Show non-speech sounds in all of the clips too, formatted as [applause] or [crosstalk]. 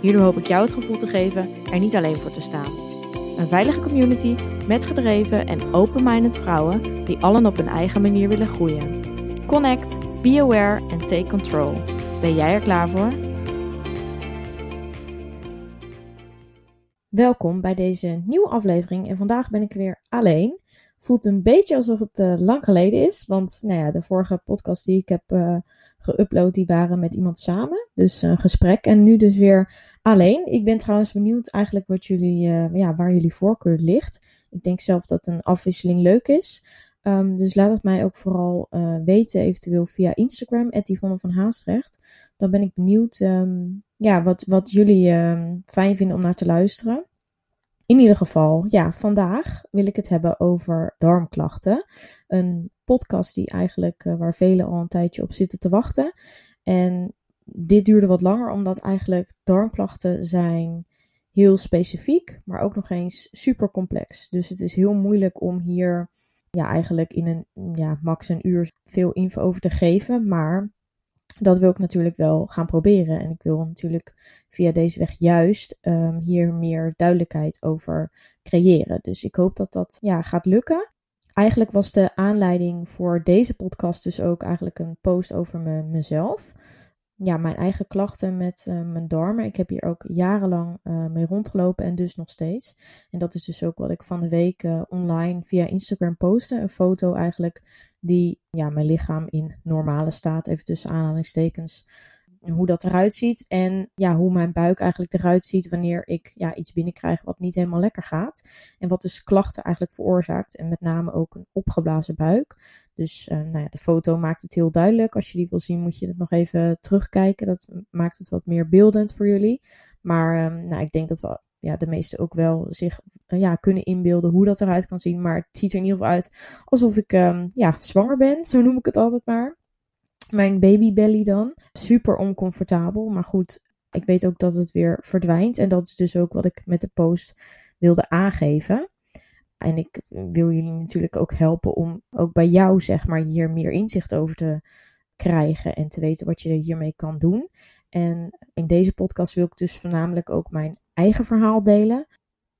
Hierdoor hoop ik jou het gevoel te geven er niet alleen voor te staan. Een veilige community met gedreven en open-minded vrouwen die allen op hun eigen manier willen groeien. Connect, be aware en take control. Ben jij er klaar voor? Welkom bij deze nieuwe aflevering en vandaag ben ik weer alleen. Voelt een beetje alsof het uh, lang geleden is, want nou ja, de vorige podcast die ik heb uh, geüpload, die waren met iemand samen. Dus een gesprek en nu dus weer alleen. Ik ben trouwens benieuwd eigenlijk wat jullie, uh, ja, waar jullie voorkeur ligt. Ik denk zelf dat een afwisseling leuk is. Um, dus laat het mij ook vooral uh, weten, eventueel via Instagram, Yvonne van Haastrecht. Dan ben ik benieuwd um, ja, wat, wat jullie um, fijn vinden om naar te luisteren. In ieder geval, ja, vandaag wil ik het hebben over darmklachten. Een podcast die eigenlijk, uh, waar velen al een tijdje op zitten te wachten. En dit duurde wat langer, omdat eigenlijk darmklachten zijn heel specifiek, maar ook nog eens super complex. Dus het is heel moeilijk om hier ja, eigenlijk in een ja, max een uur veel info over te geven. Maar dat wil ik natuurlijk wel gaan proberen. En ik wil natuurlijk via deze weg juist um, hier meer duidelijkheid over creëren. Dus ik hoop dat dat ja, gaat lukken. Eigenlijk was de aanleiding voor deze podcast dus ook eigenlijk een post over me, mezelf ja, mijn eigen klachten met uh, mijn darmen. Ik heb hier ook jarenlang uh, mee rondgelopen en dus nog steeds. En dat is dus ook wat ik van de week uh, online via Instagram postte. Een foto eigenlijk die ja, mijn lichaam in normale staat, even tussen aanhalingstekens, hoe dat eruit ziet. En ja, hoe mijn buik eigenlijk eruit ziet wanneer ik ja, iets binnenkrijg wat niet helemaal lekker gaat. En wat dus klachten eigenlijk veroorzaakt. En met name ook een opgeblazen buik. Dus uh, nou ja, de foto maakt het heel duidelijk. Als je die wil zien, moet je het nog even terugkijken. Dat maakt het wat meer beeldend voor jullie. Maar um, nou, ik denk dat we ja, de meesten ook wel zich uh, ja, kunnen inbeelden hoe dat eruit kan zien. Maar het ziet er in ieder geval uit alsof ik um, ja, zwanger ben. Zo noem ik het altijd maar. Mijn babybelly dan. Super oncomfortabel. Maar goed, ik weet ook dat het weer verdwijnt. En dat is dus ook wat ik met de post wilde aangeven. En ik wil jullie natuurlijk ook helpen om ook bij jou, zeg maar, hier meer inzicht over te krijgen en te weten wat je er hiermee kan doen. En in deze podcast wil ik dus voornamelijk ook mijn eigen verhaal delen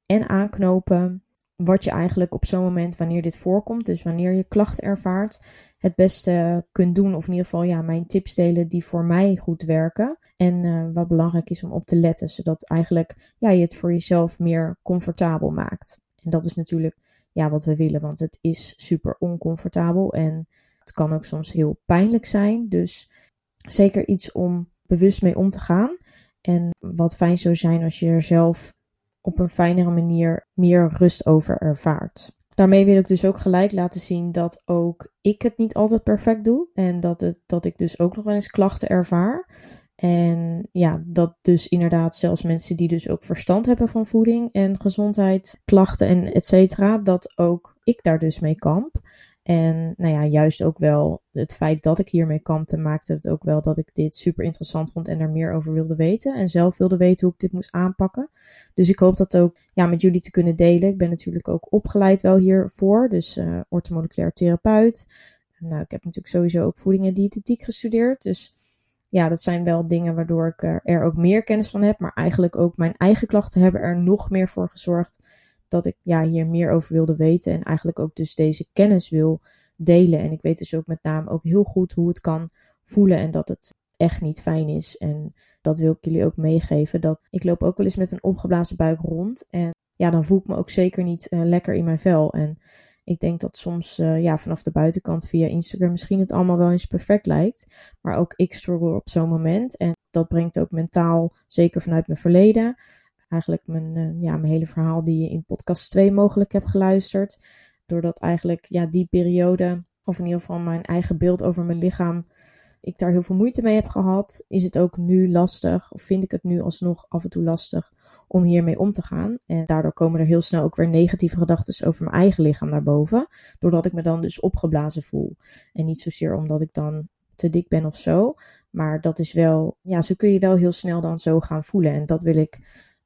en aanknopen wat je eigenlijk op zo'n moment, wanneer dit voorkomt, dus wanneer je klachten ervaart, het beste kunt doen. Of in ieder geval ja, mijn tips delen die voor mij goed werken. En uh, wat belangrijk is om op te letten, zodat eigenlijk ja, je het voor jezelf meer comfortabel maakt. En dat is natuurlijk ja, wat we willen, want het is super oncomfortabel en het kan ook soms heel pijnlijk zijn. Dus zeker iets om bewust mee om te gaan. En wat fijn zou zijn als je er zelf op een fijnere manier meer rust over ervaart. Daarmee wil ik dus ook gelijk laten zien dat ook ik het niet altijd perfect doe. En dat, het, dat ik dus ook nog wel eens klachten ervaar. En ja, dat dus inderdaad zelfs mensen die dus ook verstand hebben van voeding en gezondheid, klachten en et cetera, dat ook ik daar dus mee kamp. En nou ja, juist ook wel het feit dat ik hiermee kampte, maakte het ook wel dat ik dit super interessant vond en er meer over wilde weten. En zelf wilde weten hoe ik dit moest aanpakken. Dus ik hoop dat ook ja, met jullie te kunnen delen. Ik ben natuurlijk ook opgeleid wel hiervoor, dus uh, orthomoleculair therapeut. Nou, ik heb natuurlijk sowieso ook voeding en diëtetiek gestudeerd. Dus ja, dat zijn wel dingen waardoor ik er ook meer kennis van heb. Maar eigenlijk ook mijn eigen klachten hebben er nog meer voor gezorgd dat ik ja, hier meer over wilde weten. En eigenlijk ook dus deze kennis wil delen. En ik weet dus ook met name ook heel goed hoe het kan voelen en dat het echt niet fijn is. En dat wil ik jullie ook meegeven. Dat ik loop ook wel eens met een opgeblazen buik rond. En ja, dan voel ik me ook zeker niet uh, lekker in mijn vel. En ik denk dat soms uh, ja, vanaf de buitenkant via Instagram misschien het allemaal wel eens perfect lijkt. Maar ook ik struggle op zo'n moment. En dat brengt ook mentaal, zeker vanuit mijn verleden. Eigenlijk mijn, uh, ja, mijn hele verhaal die je in podcast 2 mogelijk hebt geluisterd. Doordat eigenlijk ja, die periode, of in ieder geval mijn eigen beeld over mijn lichaam ik daar heel veel moeite mee heb gehad, is het ook nu lastig, of vind ik het nu alsnog af en toe lastig om hiermee om te gaan. En daardoor komen er heel snel ook weer negatieve gedachten over mijn eigen lichaam naar boven, doordat ik me dan dus opgeblazen voel. En niet zozeer omdat ik dan te dik ben of zo, maar dat is wel, ja, zo kun je wel heel snel dan zo gaan voelen. En dat wil ik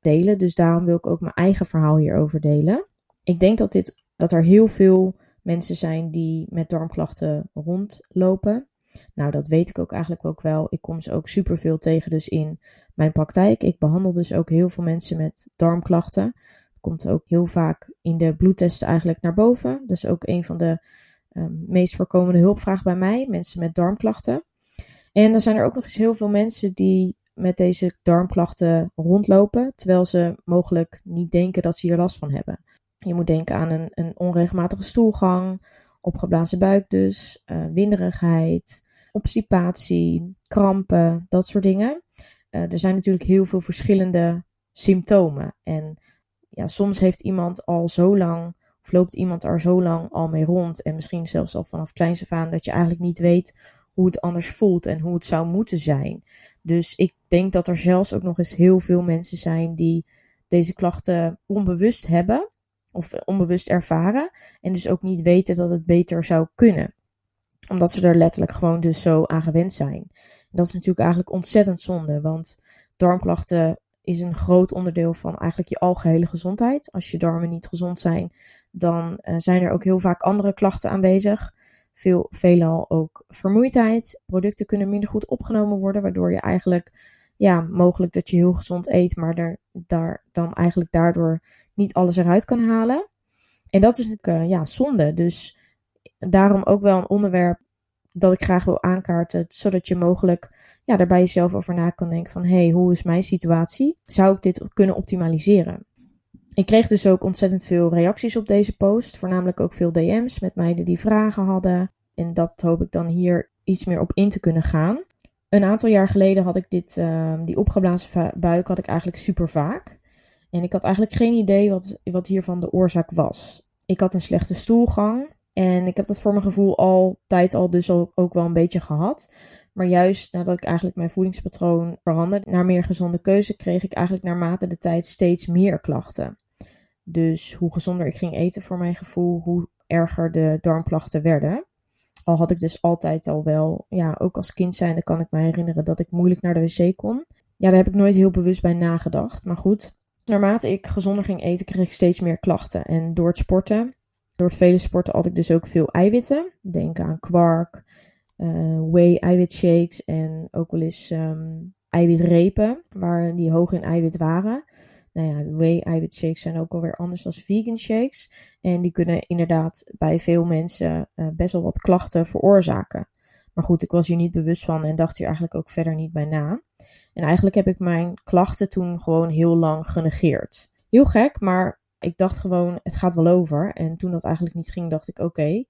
delen, dus daarom wil ik ook mijn eigen verhaal hierover delen. Ik denk dat, dit, dat er heel veel mensen zijn die met darmklachten rondlopen. Nou, dat weet ik ook eigenlijk ook wel. Ik kom ze ook superveel tegen dus in mijn praktijk. Ik behandel dus ook heel veel mensen met darmklachten. Dat komt ook heel vaak in de bloedtesten eigenlijk naar boven. Dat is ook een van de um, meest voorkomende hulpvragen bij mij. Mensen met darmklachten. En dan zijn er ook nog eens heel veel mensen die met deze darmklachten rondlopen, terwijl ze mogelijk niet denken dat ze hier last van hebben. Je moet denken aan een, een onregelmatige stoelgang, opgeblazen buik dus, uh, winderigheid, obstipatie, krampen, dat soort dingen. Uh, er zijn natuurlijk heel veel verschillende symptomen. En ja, soms heeft iemand al zo lang, of loopt iemand er zo lang al mee rond, en misschien zelfs al vanaf kleins af aan, dat je eigenlijk niet weet hoe het anders voelt en hoe het zou moeten zijn. Dus ik denk dat er zelfs ook nog eens heel veel mensen zijn die deze klachten onbewust hebben of onbewust ervaren en dus ook niet weten dat het beter zou kunnen. Omdat ze er letterlijk gewoon dus zo aan gewend zijn. En dat is natuurlijk eigenlijk ontzettend zonde, want darmklachten is een groot onderdeel van eigenlijk je algehele gezondheid. Als je darmen niet gezond zijn, dan uh, zijn er ook heel vaak andere klachten aanwezig veel, veelal ook vermoeidheid. Producten kunnen minder goed opgenomen worden, waardoor je eigenlijk, ja, mogelijk dat je heel gezond eet, maar daar dan eigenlijk daardoor niet alles eruit kan halen. En dat is natuurlijk, uh, ja, zonde. Dus daarom ook wel een onderwerp dat ik graag wil aankaarten, zodat je mogelijk ja, daar bij jezelf over na kan denken van, hé, hey, hoe is mijn situatie? Zou ik dit kunnen optimaliseren? Ik kreeg dus ook ontzettend veel reacties op deze post. Voornamelijk ook veel DM's met meiden die vragen hadden. En dat hoop ik dan hier iets meer op in te kunnen gaan. Een aantal jaar geleden had ik dit, uh, die opgeblazen buik had ik eigenlijk super vaak. En ik had eigenlijk geen idee wat, wat hiervan de oorzaak was. Ik had een slechte stoelgang. En ik heb dat voor mijn gevoel altijd al dus ook wel een beetje gehad. Maar juist nadat ik eigenlijk mijn voedingspatroon veranderde naar meer gezonde keuze, kreeg ik eigenlijk naarmate de tijd steeds meer klachten. Dus hoe gezonder ik ging eten voor mijn gevoel, hoe erger de darmklachten werden. Al had ik dus altijd al wel, ja, ook als kind zijnde kan ik me herinneren dat ik moeilijk naar de wc kon. Ja, daar heb ik nooit heel bewust bij nagedacht. Maar goed, naarmate ik gezonder ging eten, kreeg ik steeds meer klachten. En door het sporten, door het vele sporten, had ik dus ook veel eiwitten. Denk aan kwark, uh, whey eiwitshakes en ook wel eens um, eiwitrepen, waar die hoog in eiwit waren nou ja, whey eiwit shakes zijn ook alweer anders dan vegan shakes. En die kunnen inderdaad bij veel mensen uh, best wel wat klachten veroorzaken. Maar goed, ik was hier niet bewust van en dacht hier eigenlijk ook verder niet bij na. En eigenlijk heb ik mijn klachten toen gewoon heel lang genegeerd. Heel gek, maar ik dacht gewoon, het gaat wel over. En toen dat eigenlijk niet ging, dacht ik, oké,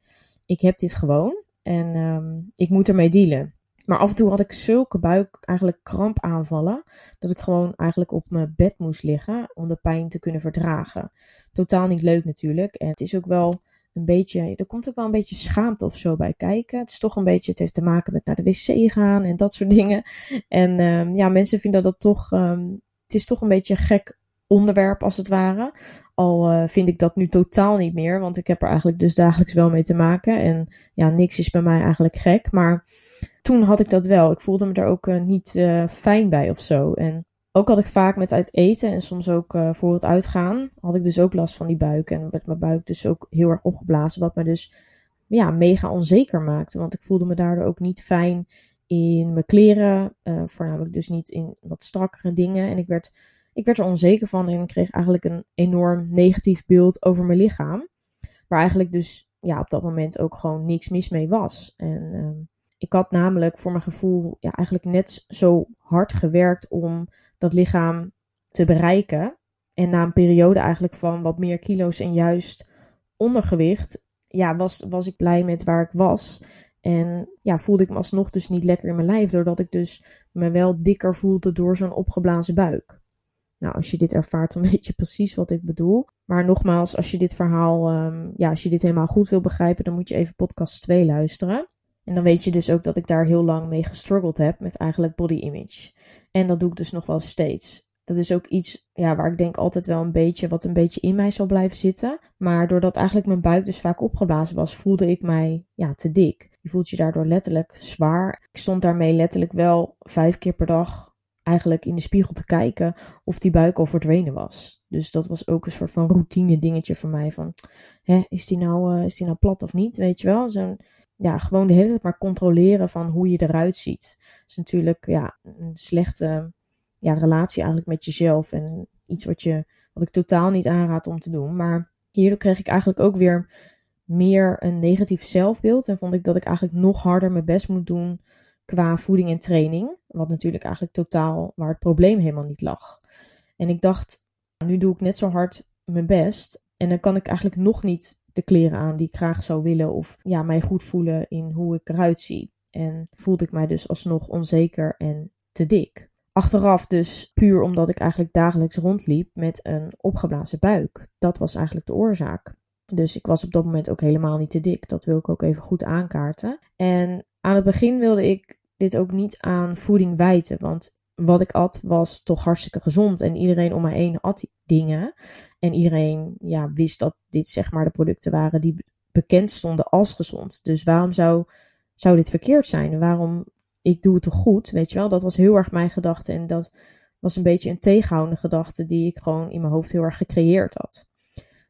ik heb dit gewoon. En um, ik moet ermee dealen. Maar af en toe had ik zulke buik, eigenlijk krampaanvallen, dat ik gewoon eigenlijk op mijn bed moest liggen om de pijn te kunnen verdragen. Totaal niet leuk natuurlijk. En het is ook wel een beetje, er komt ook wel een beetje schaamte of zo bij kijken. Het is toch een beetje, het heeft te maken met naar de wc gaan en dat soort dingen. En um, ja, mensen vinden dat toch, um, het is toch een beetje gek onderwerp als het ware. Al uh, vind ik dat nu totaal niet meer, want ik heb er eigenlijk dus dagelijks wel mee te maken. En ja, niks is bij mij eigenlijk gek, maar toen had ik dat wel. Ik voelde me daar ook uh, niet uh, fijn bij of zo. En ook had ik vaak met uit eten en soms ook voor het uitgaan, had ik dus ook last van die buik. En werd mijn buik dus ook heel erg opgeblazen, wat me dus ja, mega onzeker maakte. Want ik voelde me daardoor ook niet fijn in mijn kleren, voornamelijk dus niet in wat strakkere dingen. En ik werd, ik werd er onzeker van en kreeg eigenlijk een enorm negatief beeld over mijn lichaam. Waar eigenlijk dus ja, op dat moment ook gewoon niks mis mee was. En ehm, ik had namelijk voor mijn gevoel ja, eigenlijk net zo hard gewerkt om dat lichaam te bereiken. En na een periode eigenlijk van wat meer kilo's en juist ondergewicht, ja, was, was ik blij met waar ik was. En ja, voelde ik me alsnog dus niet lekker in mijn lijf, doordat ik dus me wel dikker voelde door zo'n opgeblazen buik. Nou, als je dit ervaart, dan [laughs] weet je precies wat ik bedoel. Maar nogmaals, als je dit verhaal, um, ja, als je dit helemaal goed wil begrijpen, dan moet je even podcast 2 luisteren. En dan weet je dus ook dat ik daar heel lang mee gestruggeld heb met eigenlijk body image. En dat doe ik dus nog wel steeds. Dat is ook iets ja, waar ik denk altijd wel een beetje, wat een beetje in mij zal blijven zitten. Maar doordat eigenlijk mijn buik dus vaak opgeblazen was, voelde ik mij ja, te dik. Je voelt je daardoor letterlijk zwaar. Ik stond daarmee letterlijk wel vijf keer per dag eigenlijk in de spiegel te kijken of die buik al verdwenen was. Dus dat was ook een soort van routine dingetje voor mij. Van, hè, is, die nou, uh, is die nou plat of niet? Weet je wel? Zo'n, ja, gewoon de hele tijd maar controleren van hoe je eruit ziet. Dat is natuurlijk ja, een slechte ja, relatie eigenlijk met jezelf. En iets wat, je, wat ik totaal niet aanraad om te doen. Maar hierdoor kreeg ik eigenlijk ook weer meer een negatief zelfbeeld. En vond ik dat ik eigenlijk nog harder mijn best moet doen qua voeding en training. Wat natuurlijk eigenlijk totaal waar het probleem helemaal niet lag. En ik dacht, nu doe ik net zo hard mijn best. En dan kan ik eigenlijk nog niet de kleren aan die ik graag zou willen. Of ja, mij goed voelen in hoe ik eruit zie. En voelde ik mij dus alsnog onzeker en te dik. Achteraf dus puur omdat ik eigenlijk dagelijks rondliep met een opgeblazen buik. Dat was eigenlijk de oorzaak. Dus ik was op dat moment ook helemaal niet te dik. Dat wil ik ook even goed aankaarten. En aan het begin wilde ik dit ook niet aan voeding wijten. Want wat ik at was toch hartstikke gezond. En iedereen om mij heen at dingen. En iedereen ja, wist dat dit zeg maar de producten waren die bekend stonden als gezond. Dus waarom zou, zou dit verkeerd zijn? Waarom, ik doe het toch goed, weet je wel? Dat was heel erg mijn gedachte. En dat was een beetje een tegenhoudende gedachte die ik gewoon in mijn hoofd heel erg gecreëerd had.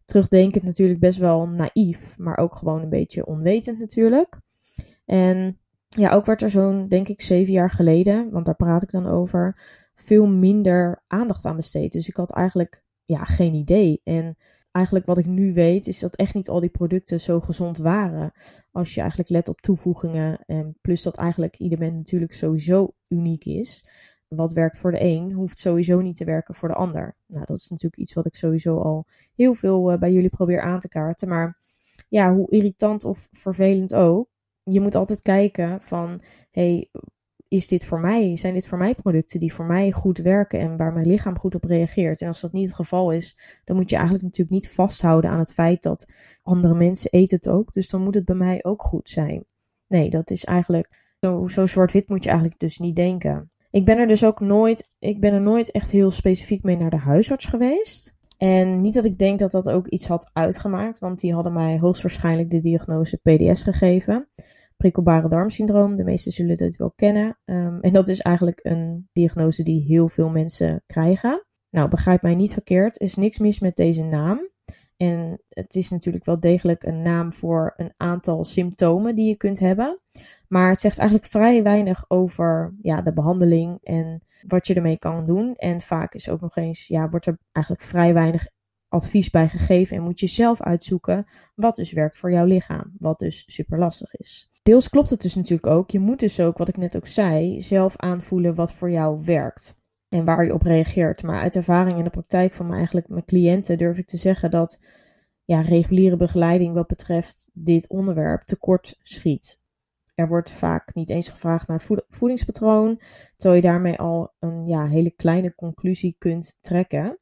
Terugdenkend natuurlijk best wel naïef, maar ook gewoon een beetje onwetend natuurlijk. En ja, ook werd er zo'n, denk ik, zeven jaar geleden, want daar praat ik dan over, veel minder aandacht aan besteed. Dus ik had eigenlijk ja, geen idee. En eigenlijk wat ik nu weet, is dat echt niet al die producten zo gezond waren. Als je eigenlijk let op toevoegingen. En plus dat eigenlijk ieder mens natuurlijk sowieso uniek is. Wat werkt voor de een, hoeft sowieso niet te werken voor de ander. Nou, dat is natuurlijk iets wat ik sowieso al heel veel eh, bij jullie probeer aan te kaarten. Maar ja, hoe irritant of vervelend ook je moet altijd kijken van, hey, is dit voor mij? Zijn dit voor mij producten die voor mij goed werken en waar mijn lichaam goed op reageert? En als dat niet het geval is, dan moet je eigenlijk natuurlijk niet vasthouden aan het feit dat andere mensen eten het ook. Dus dan moet het bij mij ook goed zijn. Nee, dat is eigenlijk zo, zo zwart-wit moet je eigenlijk dus niet denken. Ik ben er dus ook nooit, ik ben er nooit echt heel specifiek mee naar de huisarts geweest. En niet dat ik denk dat dat ook iets had uitgemaakt, want die hadden mij hoogstwaarschijnlijk de diagnose PDS gegeven prikkelbare darmsyndroom. De meesten zullen dit wel kennen. Um, en dat is eigenlijk een diagnose die heel veel mensen krijgen. Nou, begrijp mij niet verkeerd, er is niks mis met deze naam. En het is natuurlijk wel degelijk een naam voor een aantal symptomen die je kunt hebben. Maar het zegt eigenlijk vrij weinig over ja, de behandeling en wat je ermee kan doen. En vaak is ook nog eens, ja, wordt er eigenlijk vrij weinig advies bij gegeven. En moet je zelf uitzoeken wat dus werkt voor jouw lichaam. Wat dus super lastig is deels klopt het dus natuurlijk ook. Je moet dus ook, wat ik net ook zei, zelf aanvoelen wat voor jou werkt. En waar je op reageert. Maar uit ervaring in de praktijk van mijn, eigenlijk mijn cliënten durf ik te zeggen dat ja, reguliere begeleiding wat betreft dit onderwerp tekort schiet. Er wordt vaak niet eens gevraagd naar het voedingspatroon, terwijl je daarmee al een ja, hele kleine conclusie kunt trekken.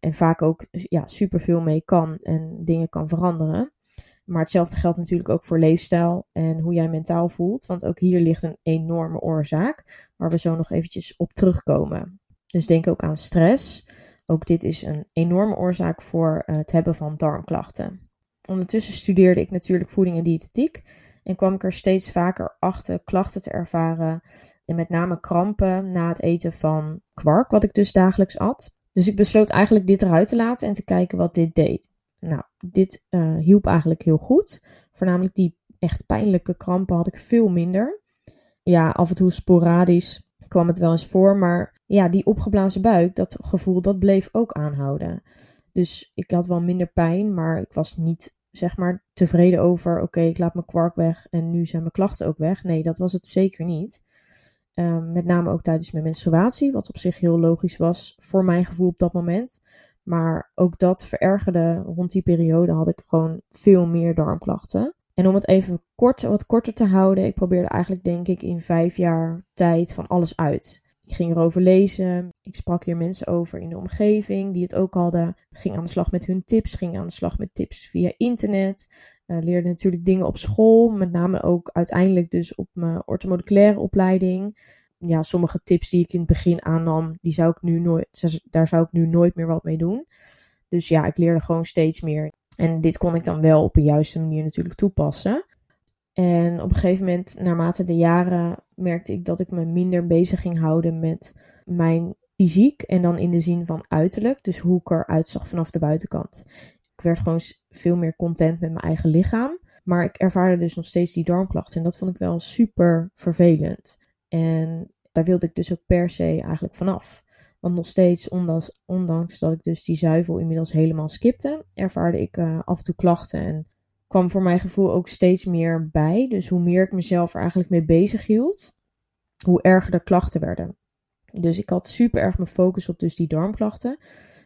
En vaak ook ja, superveel mee kan en dingen kan veranderen. Maar hetzelfde geldt natuurlijk ook voor leefstijl en hoe jij mentaal voelt. Want ook hier ligt een enorme oorzaak waar we zo nog eventjes op terugkomen. Dus denk ook aan stress. Ook dit is een enorme oorzaak voor het hebben van darmklachten. Ondertussen studeerde ik natuurlijk voeding en diëtetiek en kwam ik er steeds vaker achter klachten te ervaren en met name krampen na het eten van kwark, wat ik dus dagelijks at. Dus ik besloot eigenlijk dit eruit te laten en te kijken wat dit deed. Nou, dit uh, hielp eigenlijk heel goed. Voornamelijk die echt pijnlijke krampen had ik veel minder. Ja, af en toe sporadisch kwam het wel eens voor, maar ja, die opgeblazen buik, dat gevoel, dat bleef ook aanhouden. Dus ik had wel minder pijn, maar ik was niet, zeg maar, tevreden over, oké, ik laat mijn kwark weg en nu zijn mijn klachten ook weg. Nee, dat was het zeker niet. Um, met name ook tijdens mijn menstruatie, wat op zich heel logisch was voor mijn gevoel op dat moment. Maar ook dat verergerde rond die periode had ik gewoon veel meer darmklachten. En om het even kort, wat korter te houden, ik probeerde eigenlijk denk ik in vijf jaar tijd van alles uit. Ik ging erover lezen, ik sprak hier mensen over in de omgeving die het ook hadden. Ging aan de slag met hun tips, ging aan de slag met tips via internet. Uh, leerde natuurlijk dingen op school, met name ook uiteindelijk dus op mijn orthomoleculaire opleiding. Ja, sommige tips die ik in het begin aannam, die zou ik nu nooit, daar zou ik nu nooit meer wat mee doen. Dus ja, ik leerde gewoon steeds meer. En dit kon ik dan wel op een juiste manier natuurlijk toepassen. En op een gegeven moment, naarmate de jaren, merkte ik dat ik me minder bezig ging houden met mijn fysiek. En dan in de zin van uiterlijk. Dus hoe ik eruit zag vanaf de buitenkant. Ik werd gewoon veel meer content met mijn eigen lichaam. Maar ik ervaarde dus nog steeds die darmklachten. En dat vond ik wel super vervelend. En daar wilde ik dus ook per se eigenlijk vanaf. Want nog steeds, ondanks, ondanks dat ik dus die zuivel inmiddels helemaal skipte, ervaarde ik uh, af en toe klachten. En kwam voor mijn gevoel ook steeds meer bij. Dus hoe meer ik mezelf er eigenlijk mee bezig hield, hoe erger de klachten werden. Dus ik had super erg mijn focus op dus die darmklachten.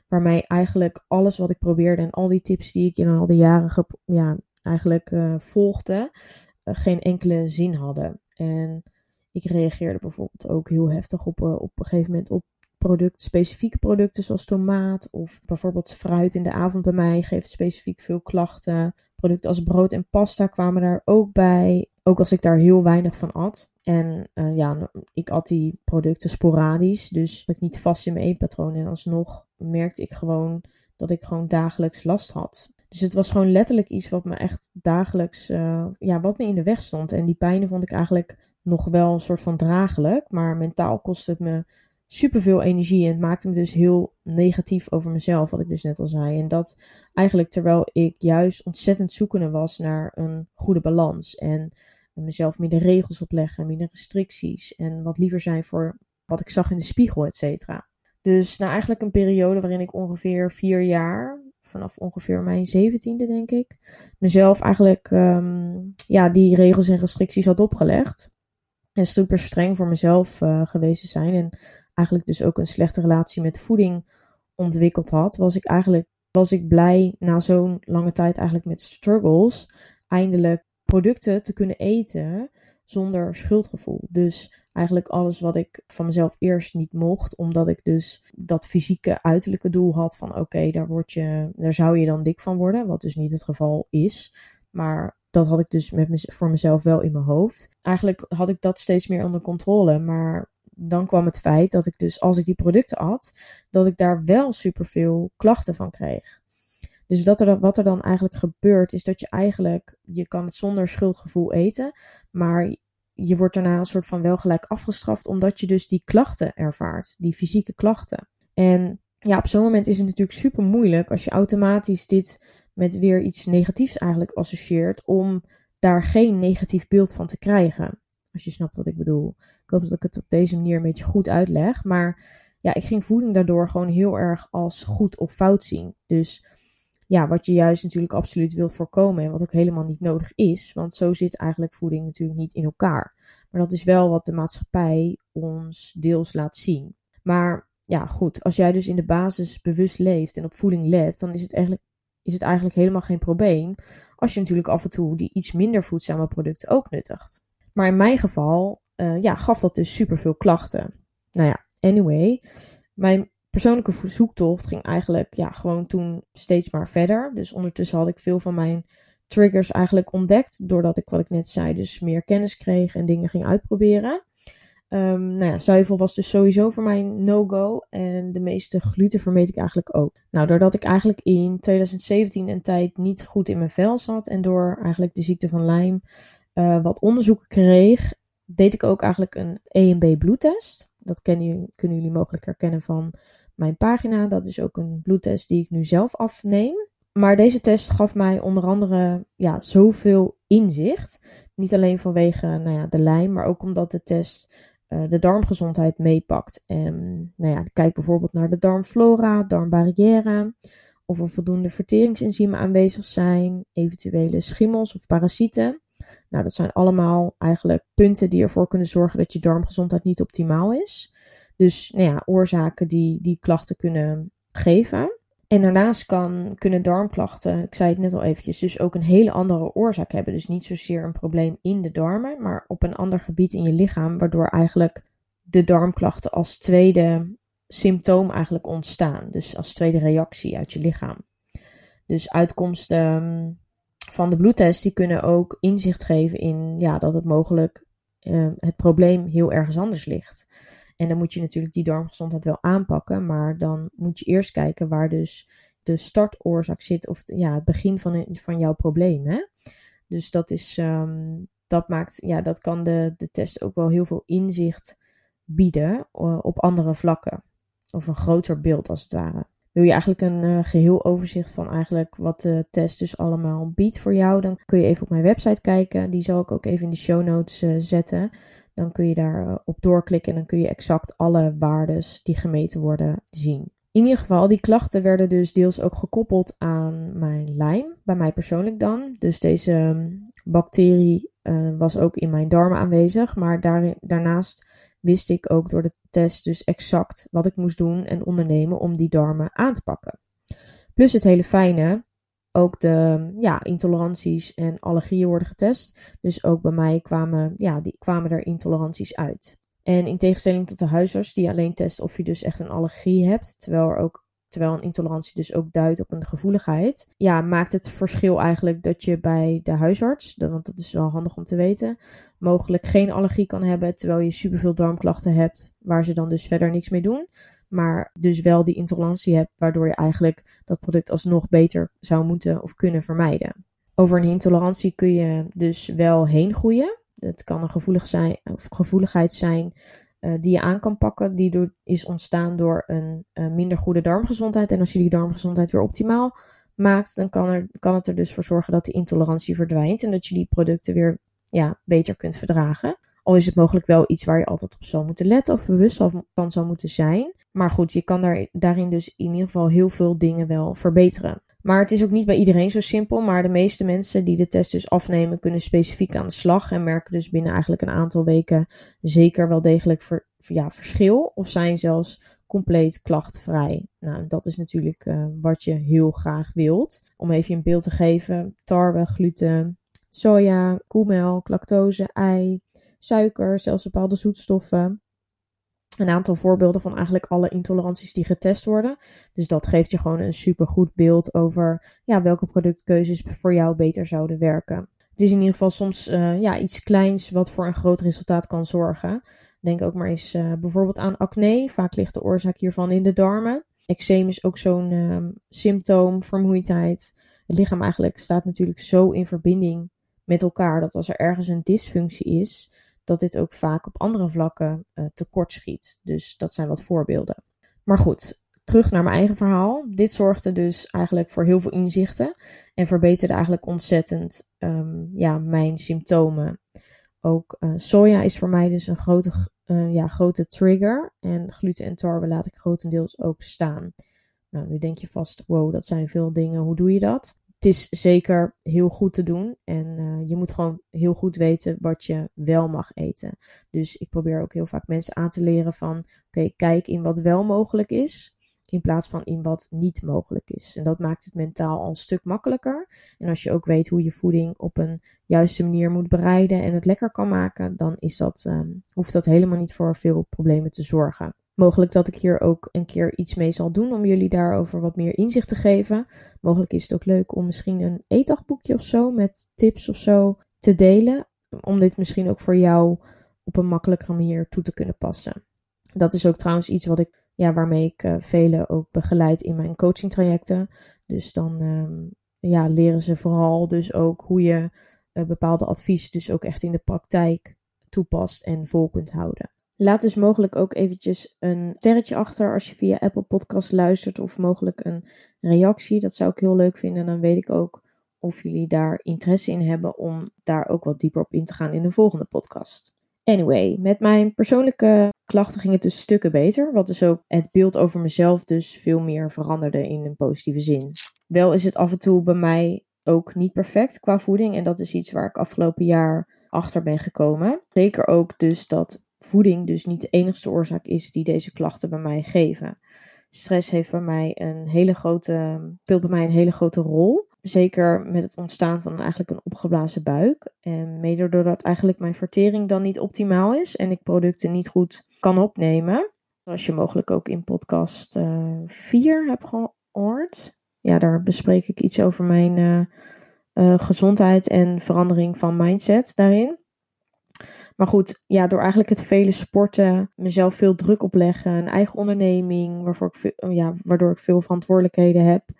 Waarmee eigenlijk alles wat ik probeerde en al die tips die ik in al die jaren ja, eigenlijk uh, volgde, uh, geen enkele zin hadden. En ik reageerde bijvoorbeeld ook heel heftig op, uh, op een gegeven moment op product, specifieke producten zoals tomaat of bijvoorbeeld fruit in de avond bij mij geeft specifiek veel klachten. Producten als brood en pasta kwamen daar ook bij, ook als ik daar heel weinig van at. En uh, ja, ik at die producten sporadisch, dus ik niet vast in mijn eetpatroon. En alsnog merkte ik gewoon dat ik gewoon dagelijks last had. Dus het was gewoon letterlijk iets wat me echt dagelijks, uh, ja, wat me in de weg stond. En die pijnen vond ik eigenlijk nog wel een soort van draaglijk, maar mentaal kostte het me superveel energie en het maakte me dus heel negatief over mezelf, wat ik dus net al zei. En dat eigenlijk terwijl ik juist ontzettend zoekende was naar een goede balans en mezelf minder regels opleggen, minder restricties en wat liever zijn voor wat ik zag in de spiegel, et cetera. Dus nou eigenlijk een periode waarin ik ongeveer vier jaar, vanaf ongeveer mijn zeventiende denk ik, mezelf eigenlijk um, ja, die regels en restricties had opgelegd. En super streng voor mezelf uh, geweest te zijn. En eigenlijk dus ook een slechte relatie met voeding ontwikkeld had, was ik eigenlijk was ik blij na zo'n lange tijd eigenlijk met struggles eindelijk producten te kunnen eten zonder schuldgevoel. Dus eigenlijk alles wat ik van mezelf eerst niet mocht, omdat ik dus dat fysieke uiterlijke doel had van oké, daar word je, daar zou je dan dik van worden, wat dus niet het geval is. Maar dat had ik dus met me, voor mezelf wel in mijn hoofd. Eigenlijk had ik dat steeds meer onder controle, maar dan kwam het feit dat ik dus als ik die producten at, dat ik daar wel superveel klachten van kreeg. Dus dat er, wat er dan eigenlijk gebeurt, is dat je eigenlijk, je kan het zonder schuldgevoel eten, maar je wordt daarna een soort van wel gelijk afgestraft, omdat je dus die klachten ervaart, die fysieke klachten. En ja, op zo'n moment is het natuurlijk super moeilijk als je automatisch dit met weer iets negatiefs eigenlijk associeert, om daar geen negatief beeld van te krijgen. Als je snapt wat ik bedoel. Ik hoop dat ik het op deze manier een beetje goed uitleg. Maar ja, ik ging voeding daardoor gewoon heel erg als goed of fout zien. Dus ja, wat je juist natuurlijk absoluut wilt voorkomen en wat ook helemaal niet nodig is. Want zo zit eigenlijk voeding natuurlijk niet in elkaar. Maar dat is wel wat de maatschappij ons deels laat zien. Maar ja, goed, als jij dus in de basis bewust leeft en op voeding let, dan is het eigenlijk, is het eigenlijk helemaal geen probleem. Als je natuurlijk af en toe die iets minder voedzame producten ook nuttigt. Maar in mijn geval uh, ja, gaf dat dus superveel klachten. Nou ja, anyway. Mijn persoonlijke zoektocht ging eigenlijk ja, gewoon toen steeds maar verder. Dus ondertussen had ik veel van mijn triggers eigenlijk ontdekt. Doordat ik, wat ik net zei, dus meer kennis kreeg en dingen ging uitproberen. Um, nou ja, zuivel was dus sowieso voor mij no-go. En de meeste gluten vermeed ik eigenlijk ook. Nou, doordat ik eigenlijk in 2017 een tijd niet goed in mijn vel zat. En door eigenlijk de ziekte van Lyme uh, wat onderzoeken kreeg, deed ik ook eigenlijk een E en B bloedtest. Dat kennen, kunnen jullie mogelijk herkennen van mijn pagina. Dat is ook een bloedtest die ik nu zelf afneem. Maar deze test gaf mij onder andere ja, zoveel inzicht. Niet alleen vanwege nou ja, de lijm, maar ook omdat de test uh, de darmgezondheid meepakt. En nou ja, kijk bijvoorbeeld naar de darmflora, darmbarrière. Of er voldoende verteringsenzymen aanwezig zijn, eventuele schimmels of parasieten. Nou, dat zijn allemaal eigenlijk punten die ervoor kunnen zorgen dat je darmgezondheid niet optimaal is. Dus nou ja, oorzaken die die klachten kunnen geven. En daarnaast kan, kunnen darmklachten, ik zei het net al eventjes, dus ook een hele andere oorzaak hebben. Dus niet zozeer een probleem in de darmen, maar op een ander gebied in je lichaam, waardoor eigenlijk de darmklachten als tweede symptoom eigenlijk ontstaan. Dus als tweede reactie uit je lichaam. Dus uitkomsten van de bloedtest, die kunnen ook inzicht geven in ja, dat het mogelijk uh, het probleem heel ergens anders ligt. En dan moet je natuurlijk die darmgezondheid wel aanpakken, maar dan moet je eerst kijken waar dus de startoorzaak zit, of ja, het begin van, van jouw probleem. Hè? Dus dat is, um, dat maakt, ja, dat kan de, de test ook wel heel veel inzicht bieden uh, op andere vlakken. Of een groter beeld als het ware. Wil je eigenlijk een uh, geheel overzicht van eigenlijk wat de test dus allemaal biedt voor jou, dan kun je even op mijn website kijken. Die zal ik ook even in de show notes uh, zetten. Dan kun je daar uh, op doorklikken en dan kun je exact alle waardes die gemeten worden zien. In ieder geval, die klachten werden dus deels ook gekoppeld aan mijn lijn, bij mij persoonlijk dan. Dus deze um, bacterie was ook in mijn darmen aanwezig, maar daar, daarnaast wist ik ook door de test dus exact wat ik moest doen en ondernemen om die darmen aan te pakken. Plus het hele fijne, ook de ja, intoleranties en allergieën worden getest. Dus ook bij mij kwamen, ja, die, kwamen er intoleranties uit. En in tegenstelling tot de huisarts die alleen test of je dus echt een allergie hebt, terwijl er ook terwijl een intolerantie dus ook duidt op een gevoeligheid, ja, maakt het verschil eigenlijk dat je bij de huisarts, want dat is wel handig om te weten, mogelijk geen allergie kan hebben, terwijl je superveel darmklachten hebt, waar ze dan dus verder niks mee doen, maar dus wel die intolerantie hebt, waardoor je eigenlijk dat product alsnog beter zou moeten of kunnen vermijden. Over een intolerantie kun je dus wel heen groeien. Het kan een gevoelig zijn, of gevoeligheid zijn die je aan kan pakken, die is ontstaan door een uh, minder goede darmgezondheid. En als je die darmgezondheid weer optimaal maakt, dan kan, er, kan het er dus voor zorgen dat die intolerantie verdwijnt en dat je die producten weer ja, beter kunt verdragen. Al is het mogelijk wel iets waar je altijd op zou moeten letten of bewust van zou moeten zijn. Maar goed, je kan daar, daarin dus in ieder geval heel veel dingen wel verbeteren. Maar het is ook niet bij iedereen zo simpel. Maar de meeste mensen die de test dus afnemen, kunnen specifiek aan de slag. En merken dus binnen eigenlijk een aantal weken zeker wel degelijk ja, verschil. Of zijn zelfs compleet klachtvrij. Nou, dat is natuurlijk uh, wat je heel graag wilt. Om even een beeld te geven: tarwe, gluten, soja, koemelk, lactose, ei, suiker, zelfs bepaalde zoetstoffen een aantal voorbeelden van eigenlijk alle intoleranties die getest worden. Dus dat geeft je gewoon een supergoed beeld over ja, welke productkeuzes voor jou beter zouden werken. Het is in ieder geval soms uh, ja, iets kleins wat voor een groot resultaat kan zorgen. Denk ook maar eens uh, bijvoorbeeld aan acne. Vaak ligt de oorzaak hiervan in de darmen. Eczeem is ook zo'n uh, symptoom, vermoeidheid. Het lichaam eigenlijk staat natuurlijk zo in verbinding met elkaar dat als er ergens een dysfunctie is, dat dit ook vaak op andere vlakken uh, tekort schiet. Dus dat zijn wat voorbeelden. Maar goed, terug naar mijn eigen verhaal. Dit zorgde dus eigenlijk voor heel veel inzichten en verbeterde eigenlijk ontzettend um, ja, mijn symptomen. Ook uh, soja is voor mij dus een grote, uh, ja, grote trigger. En gluten en tarwe laat ik grotendeels ook staan. Nou, nu denk je vast, wow, dat zijn veel dingen. Hoe doe je dat? Het is zeker heel goed te doen. En uh, je moet gewoon heel goed weten wat je wel mag eten. Dus ik probeer ook heel vaak mensen aan te leren van... Oké, kijk in wat wel mogelijk is. In plaats van in wat niet mogelijk is. En dat maakt het mentaal al een stuk makkelijker. En als je ook weet hoe je voeding op een juiste manier moet bereiden en het lekker kan maken, dan is dat, um, hoeft dat helemaal niet voor veel problemen te zorgen. Mogelijk dat ik hier ook een keer iets mee zal doen om jullie daarover wat meer inzicht te geven. Mogelijk is het ook leuk om misschien een eetdagboekje of zo met tips of zo te delen. Om dit misschien ook voor jou op een makkelijkere manier toe te kunnen passen. Dat is ook trouwens iets wat ik, ja, waarmee ik uh, velen ook begeleid in mijn coaching trajecten. Dus dan um, ja, leren ze vooral dus ook hoe je uh, bepaalde adviezen dus ook echt in de praktijk toepast en vol kunt houden. Laat dus mogelijk ook eventjes een sterretje achter als je via Apple Podcast luistert of mogelijk een reactie. Dat zou ik heel leuk vinden. Dan weet ik ook of jullie daar interesse in hebben om daar ook wat dieper op in te gaan in de volgende podcast. Anyway, met mijn persoonlijke klachten ging het dus stukken beter, wat dus ook het beeld over mezelf dus veel meer veranderde in een positieve zin. Wel is het af en toe bij mij ook niet perfect qua voeding en dat is iets waar ik afgelopen jaar achter ben gekomen. Zeker ook dus dat voeding dus niet de enigste oorzaak is die deze klachten bij mij geven. Stress heeft bij mij een hele grote, speelt bij mij een hele grote rol. Zeker met het ontstaan van eigenlijk een opgeblazen buik. En mede doordat eigenlijk mijn vertering dan niet optimaal is en ik producten niet goed kan opnemen. Zoals je mogelijk ook in podcast 4 uh, hebt gehoord. Ja, daar bespreek ik iets over mijn uh, uh, gezondheid en verandering van mindset daarin. Maar goed, ja, door eigenlijk het vele sporten, mezelf veel druk opleggen, een eigen onderneming, waarvoor ik veel, ja, waardoor ik veel verantwoordelijkheden heb,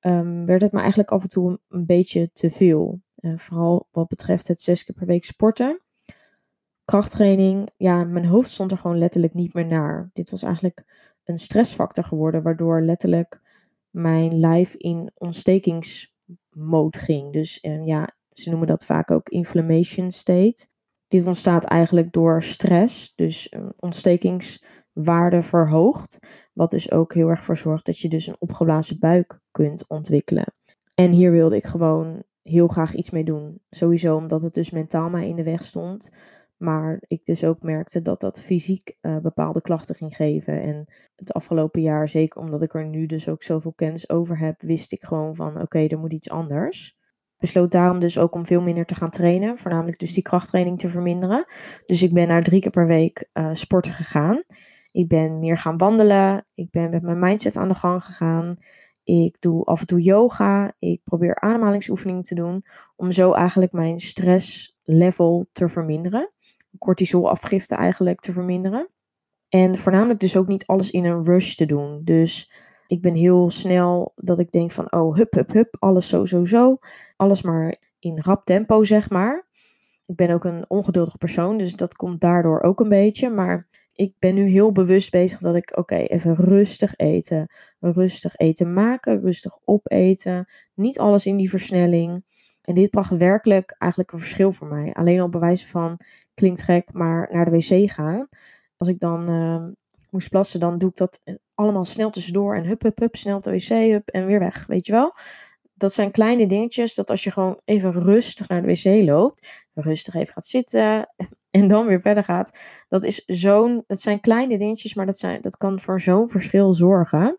um, werd het me eigenlijk af en toe een, beetje te veel. Uh, vooral wat betreft het zes keer per week sporten. Krachttraining, ja, mijn hoofd stond er gewoon letterlijk niet meer naar. Dit was eigenlijk een stressfactor geworden, waardoor letterlijk mijn lijf in ontstekingsmode ging. Dus uh, ja, ze noemen dat vaak ook inflammation state. Dit ontstaat eigenlijk door stress, dus ontstekingswaarde verhoogt. Wat dus ook heel erg voor zorgt dat je dus een opgeblazen buik kunt ontwikkelen. En hier wilde ik gewoon heel graag iets mee doen. Sowieso omdat het dus mentaal mij in de weg stond. Maar ik dus ook merkte dat dat fysiek uh, bepaalde klachten ging geven. En het afgelopen jaar, zeker omdat ik er nu dus ook zoveel kennis over heb, wist ik gewoon van oké, er moet iets anders. Besloot daarom dus ook om veel minder te gaan trainen. Voornamelijk dus die krachttraining te verminderen. Dus ik ben naar drie keer per week uh, sporten gegaan. Ik ben meer gaan wandelen. Ik ben met mijn mindset aan de gang gegaan. Ik doe af en toe yoga. Ik probeer ademhalingsoefeningen te doen. Om zo eigenlijk mijn stresslevel te verminderen. Cortisolafgifte eigenlijk te verminderen. En voornamelijk dus ook niet alles in een rush te doen. Dus ik ben heel snel dat ik denk van, oh, hup, hup, hup, alles zo, zo, zo. Alles maar in rap tempo, zeg maar. Ik ben ook een ongeduldig persoon, dus dat komt daardoor ook een beetje. Maar ik ben nu heel bewust bezig dat ik, oké, even rustig eten. Rustig eten maken, rustig opeten. Niet alles in die versnelling. En dit bracht werkelijk eigenlijk een verschil voor mij. Alleen al bewijzen van, klinkt gek, maar naar de wc gaan. Als ik dan uh, moest plassen, dan doe ik dat allemaal snel tussendoor. En hup, hup, hup, snel op de wc, hup, en weer weg, weet je wel. Dat zijn kleine dingetjes, dat als je gewoon even rustig naar de wc loopt, rustig even gaat zitten [laughs] en dan weer verder gaat. Dat is zo'n, dat zijn kleine dingetjes, maar dat, zijn, dat kan voor zo'n verschil zorgen.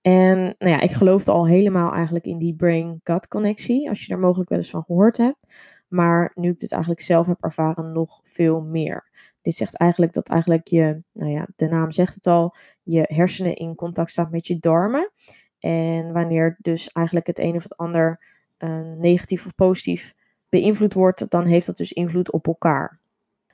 En nou ja, ik geloofde al helemaal eigenlijk in die brain-gut connectie, als je daar mogelijk wel eens van gehoord hebt. Maar nu ik dit eigenlijk zelf heb ervaren, nog veel meer. Dit zegt eigenlijk dat eigenlijk je, nou ja, de naam zegt het al, je hersenen in contact staat met je darmen. En wanneer dus eigenlijk het een of het ander uh, negatief of positief beïnvloed wordt, dan heeft dat dus invloed op elkaar.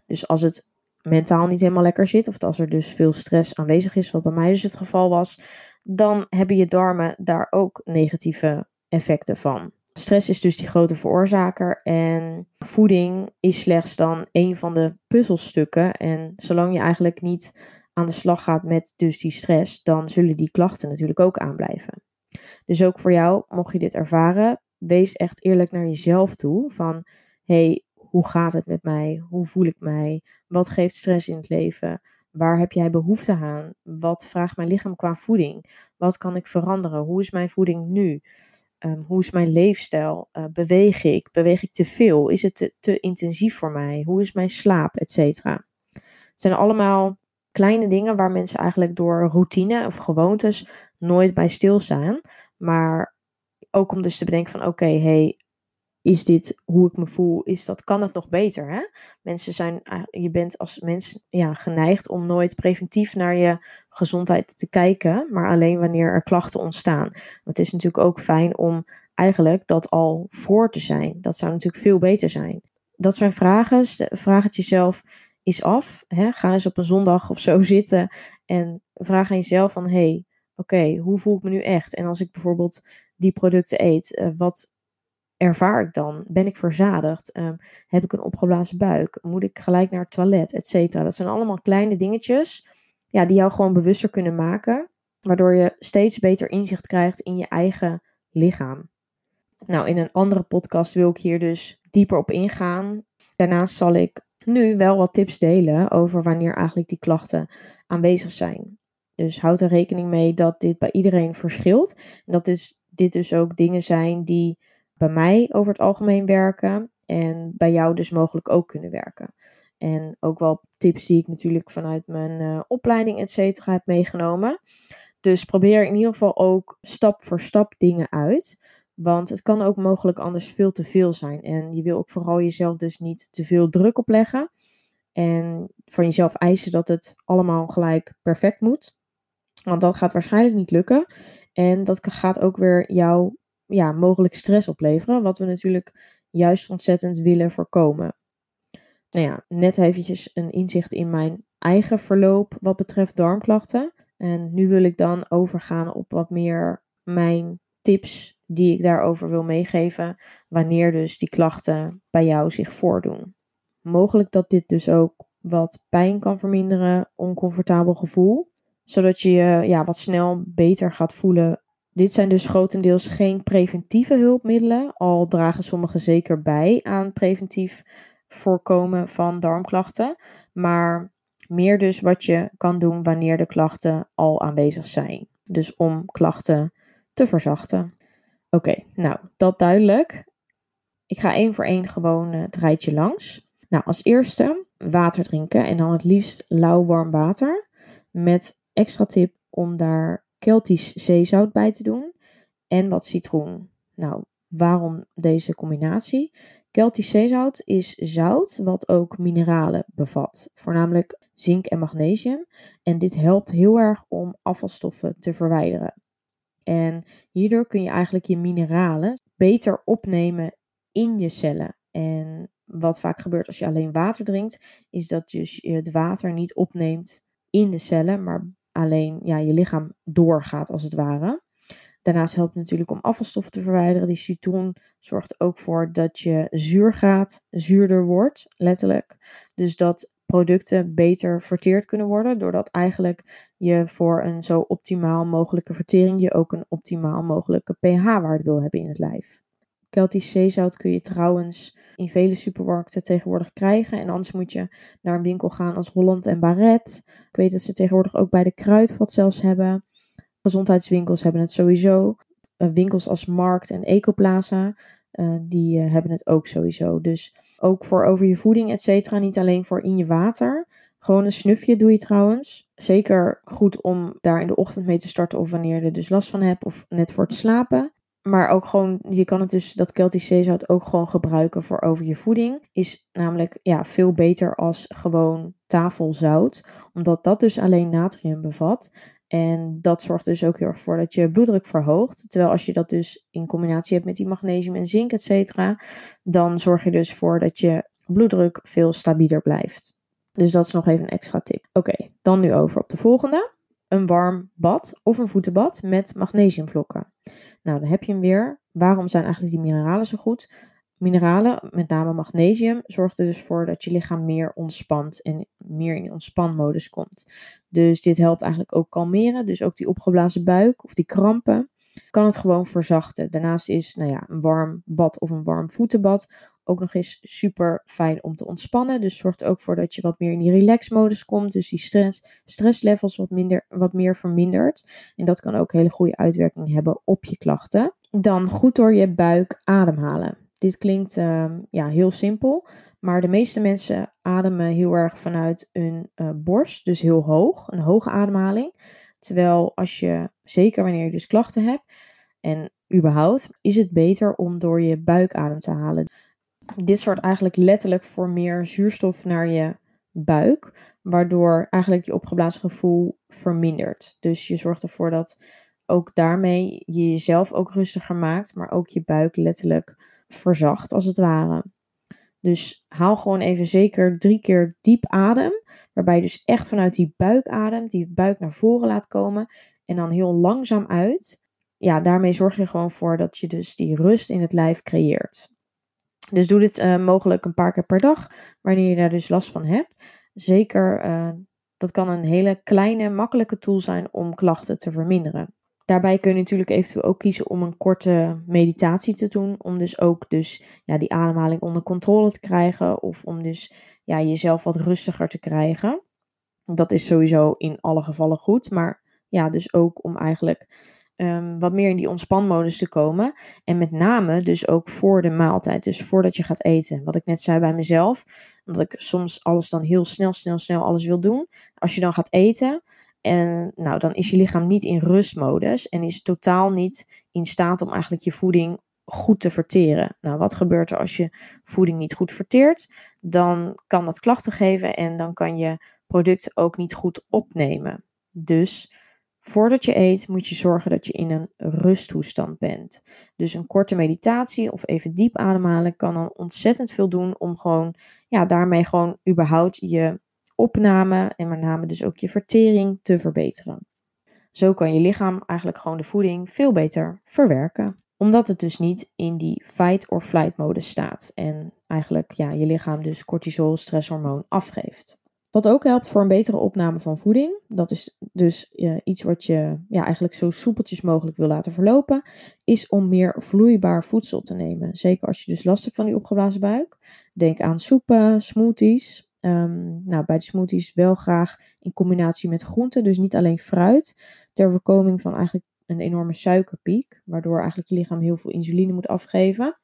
Dus als het mentaal niet helemaal lekker zit, of als er dus veel stress aanwezig is, wat bij mij dus het geval was, dan hebben je darmen daar ook negatieve effecten van. Stress is dus die grote veroorzaker en voeding is slechts dan een van de puzzelstukken. En zolang je eigenlijk niet aan de slag gaat met dus die stress, dan zullen die klachten natuurlijk ook aanblijven. Dus ook voor jou, mocht je dit ervaren, wees echt eerlijk naar jezelf toe. Van, hey, hoe gaat het met mij? Hoe voel ik mij? Wat geeft stress in het leven? Waar heb jij behoefte aan? Wat vraagt mijn lichaam qua voeding? Wat kan ik veranderen? Hoe is mijn voeding nu? Ehm, hoe is mijn leefstijl? Uh, beweeg ik? Beweeg ik te veel? Is het te, te intensief voor mij? Hoe is mijn slaap? Etcetera. Het zijn allemaal kleine dingen waar mensen eigenlijk door routine of gewoontes nooit bij stilstaan. Maar ook om dus te bedenken van oké, hey, is dit hoe ik me voel? Is dat, kan het nog beter? Hè? Mensen zijn, je bent als mens ja, geneigd om nooit preventief naar je gezondheid te kijken, maar alleen wanneer er klachten ontstaan. het is natuurlijk ook fijn om eigenlijk dat al voor te zijn. Dat zou natuurlijk veel beter zijn. Dat zijn vragen. Vraag het jezelf eens af. Hè? Ga eens op een zondag of zo [laughs] zitten en vraag aan jezelf van, hey, oké, hoe voel ik me nu echt? En als ik bijvoorbeeld die producten eet, uh, wat ervaar ik dan? Ben ik verzadigd? Um, heb ik een opgeblazen buik? Moet ik gelijk naar het toilet? Etcetera. Dat zijn allemaal kleine dingetjes ja, die jou gewoon bewuster kunnen maken. Waardoor je steeds beter inzicht krijgt in je eigen lichaam. Nou, in een andere podcast wil ik hier dus dieper op ingaan. Daarnaast zal ik nu wel wat tips delen over wanneer eigenlijk die klachten aanwezig zijn. Dus houd er rekening mee dat dit bij iedereen verschilt. En dat dit, dit dus ook dingen zijn die bij mij over het algemeen werken en bij jou dus mogelijk ook kunnen werken. En ook wel tips die ik natuurlijk vanuit mijn uh, opleiding, et cetera, heb meegenomen. Dus probeer in ieder geval ook stap voor stap dingen uit. Want het kan ook mogelijk anders veel te veel zijn. En je wil ook vooral jezelf dus niet te veel druk opleggen. En van jezelf eisen dat het allemaal gelijk perfect moet. Want dat gaat waarschijnlijk niet lukken. En dat gaat ook weer jou ja, mogelijk stress opleveren, wat we natuurlijk juist ontzettend willen voorkomen. Nou ja, net eventjes een inzicht in mijn eigen verloop wat betreft darmklachten. En nu wil ik dan overgaan op wat meer mijn tips die ik daarover wil meegeven wanneer dus die klachten bij jou zich voordoen. Mogelijk dat dit dus ook wat pijn kan verminderen, oncomfortabel gevoel, zodat je je ja, wat snel beter gaat voelen. Dit zijn dus grotendeels geen preventieve hulpmiddelen, al dragen sommige zeker bij aan preventief voorkomen van darmklachten, maar meer dus wat je kan doen wanneer de klachten al aanwezig zijn. Dus om klachten te verzachten. Oké, nou, dat duidelijk. Ik ga één voor één gewoon het rijtje langs. Nou, als eerste water drinken en dan het liefst lauw warm water. Met extra tip om daar Keltisch zeezout bij te doen en wat citroen. Nou, waarom deze combinatie? Keltisch zeezout is zout wat ook mineralen bevat, voornamelijk zink en magnesium. En dit helpt heel erg om afvalstoffen te verwijderen. En hierdoor kun je eigenlijk je mineralen beter opnemen in je cellen. En wat vaak gebeurt als je alleen water drinkt, is dat dus je het water niet opneemt in de cellen, maar alleen ja, je lichaam doorgaat als het ware. Daarnaast helpt het natuurlijk om afvalstoffen te verwijderen. Die citroen zorgt ook voor dat je zuurgraad zuurder wordt, letterlijk. Dus dat producten beter verteerd kunnen worden, doordat eigenlijk je voor een zo optimaal mogelijke vertering je ook een optimaal mogelijke pH-waarde wil hebben in het lijf. Keltisch zeezout kun je trouwens in vele supermarkten tegenwoordig krijgen. En anders moet je naar een winkel gaan als Holland en Barret. Ik weet dat ze tegenwoordig ook bij de Kruidvat zelfs hebben. Gezondheidswinkels hebben het sowieso. Uh, winkels als Markt en Ecoplaza, uh, die uh, hebben het ook sowieso. Dus ook voor over je voeding, et cetera. Niet alleen voor in je water. Gewoon een snufje doe je trouwens. Zeker goed om daar in de ochtend mee te starten of wanneer je er dus last van hebt of net voor het slapen. Maar ook gewoon, je kan het dus, dat Celtisch zeezout ook gewoon gebruiken voor over je voeding. Is namelijk ja, veel beter als gewoon tafelzout. Omdat dat dus alleen natrium bevat. En dat zorgt dus ook heel erg voor dat je bloeddruk verhoogt. Terwijl als je dat dus in combinatie hebt met die magnesium en zink, et cetera, dan zorg je dus voor dat je bloeddruk veel stabieler blijft. Dus dat is nog even een extra tip. Oké, dan nu over op de volgende. Een warm bad of een voetenbad met magnesiumvlokken. Nou, dan heb je hem weer. Waarom zijn eigenlijk die mineralen zo goed? Mineralen, met name magnesium, zorgt er dus voor dat je lichaam meer ontspant en meer in ontspanmodus komt. Dus dit helpt eigenlijk ook kalmeren. Dus ook die opgeblazen buik of die krampen kan het gewoon verzachten. Daarnaast is nou ja, een warm bad of een warm voetenbad ook nog eens super fijn om te ontspannen. Dus zorgt ook voor dat je wat meer in die relax-modus komt. Dus die stress, stresslevels wat, minder, wat meer vermindert. En dat kan ook hele goede uitwerking hebben op je klachten. Dan goed door je buik ademhalen. Dit klinkt uh, ja, heel simpel, maar de meeste mensen ademen heel erg vanuit hun uh, borst, dus heel hoog, een hoge ademhaling. Terwijl als je, zeker wanneer je dus klachten hebt en überhaupt, is het beter om door je buik adem te halen. Dit zorgt eigenlijk letterlijk voor meer zuurstof naar je buik, waardoor eigenlijk je opgeblazen gevoel vermindert. Dus je zorgt ervoor dat ook daarmee je jezelf ook rustiger maakt, maar ook je buik letterlijk verzacht als het ware. Dus haal gewoon even zeker drie keer diep adem, waarbij je dus echt vanuit die buik ademt, die buik naar voren laat komen en dan heel langzaam uit. Ja, daarmee zorg je gewoon voor dat je dus die rust in het lijf creëert. Dus doe dit uh, mogelijk een paar keer per dag, wanneer je daar dus last van hebt. Zeker, uh, dat kan een hele kleine, makkelijke tool zijn om klachten te verminderen. Daarbij kun je natuurlijk eventueel ook kiezen om een korte meditatie te doen. Om dus ook dus, ja, die ademhaling onder controle te krijgen. Of om dus ja, jezelf wat rustiger te krijgen. Dat is sowieso in alle gevallen goed. Maar ja, dus ook om eigenlijk um, wat meer in die ontspanmodus te komen. En met name dus ook voor de maaltijd. Dus voordat je gaat eten. Wat ik net zei bij mezelf. Omdat ik soms alles dan heel snel, snel, snel alles wil doen. Als je dan gaat eten. En nou, dan is je lichaam niet in rustmodus. En is totaal niet in staat om eigenlijk je voeding goed te verteren. Nou, wat gebeurt er als je voeding niet goed verteert? Dan kan dat klachten geven en dan kan je producten ook niet goed opnemen. Dus Voordat je eet moet je zorgen dat je in een rusttoestand bent. Dus een korte meditatie of even diep ademhalen kan dan ontzettend veel doen om gewoon, ja, daarmee gewoon überhaupt je opname en met name dus ook je vertering te verbeteren. Zo kan je lichaam eigenlijk gewoon de voeding veel beter verwerken. Omdat het dus niet in die fight or flight mode staat en eigenlijk ja, je lichaam dus cortisol, stresshormoon afgeeft. Wat ook helpt voor een betere opname van voeding, dat is dus iets wat je ja, eigenlijk zo soepeltjes mogelijk wil laten verlopen, is om meer vloeibaar voedsel te nemen. Zeker als je dus last hebt van die opgeblazen buik. Denk aan soepen, smoothies. Um, nou, bij de smoothies wel graag in combinatie met groenten, dus niet alleen fruit, ter voorkoming van eigenlijk een enorme suikerpiek, waardoor eigenlijk je lichaam heel veel insuline moet afgeven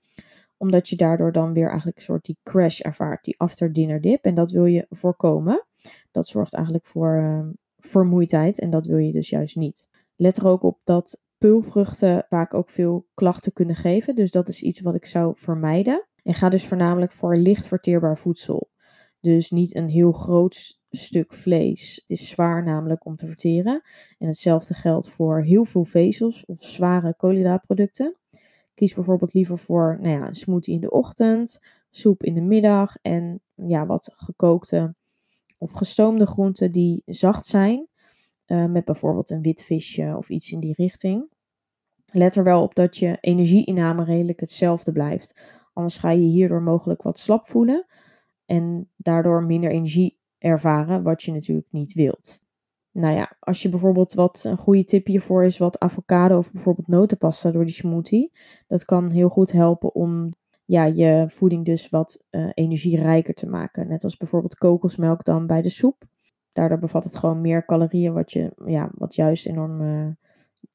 omdat je daardoor dan weer eigenlijk een soort die crash ervaart, die after dinner dip. En dat wil je voorkomen. Dat zorgt eigenlijk voor uh, vermoeidheid en dat wil je dus juist niet. Let er ook op dat pulvruchten vaak ook veel klachten kunnen geven. Dus dat is iets wat ik zou vermijden. En ga dus voornamelijk voor licht verteerbaar voedsel. Dus niet een heel groot stuk vlees. Het is zwaar namelijk om te verteren. En hetzelfde geldt voor heel veel vezels of zware koolhydraatproducten. Kies bijvoorbeeld liever voor nou ja, een smoothie in de ochtend, soep in de middag en ja, wat gekookte of gestoomde groenten die zacht zijn. Uh, met bijvoorbeeld een wit visje of iets in die richting. Let er wel op dat je energieinname redelijk hetzelfde blijft. Anders ga je hierdoor mogelijk wat slap voelen en daardoor minder energie ervaren, wat je natuurlijk niet wilt. Nou ja, als je bijvoorbeeld wat een goede tip hiervoor is, wat avocado of bijvoorbeeld notenpasta door die smoothie. Dat kan heel goed helpen om ja, je voeding dus wat uh, energierijker te maken. Net als bijvoorbeeld kokosmelk dan bij de soep. Daardoor bevat het gewoon meer calorieën, wat, je, ja, wat juist enorm, uh,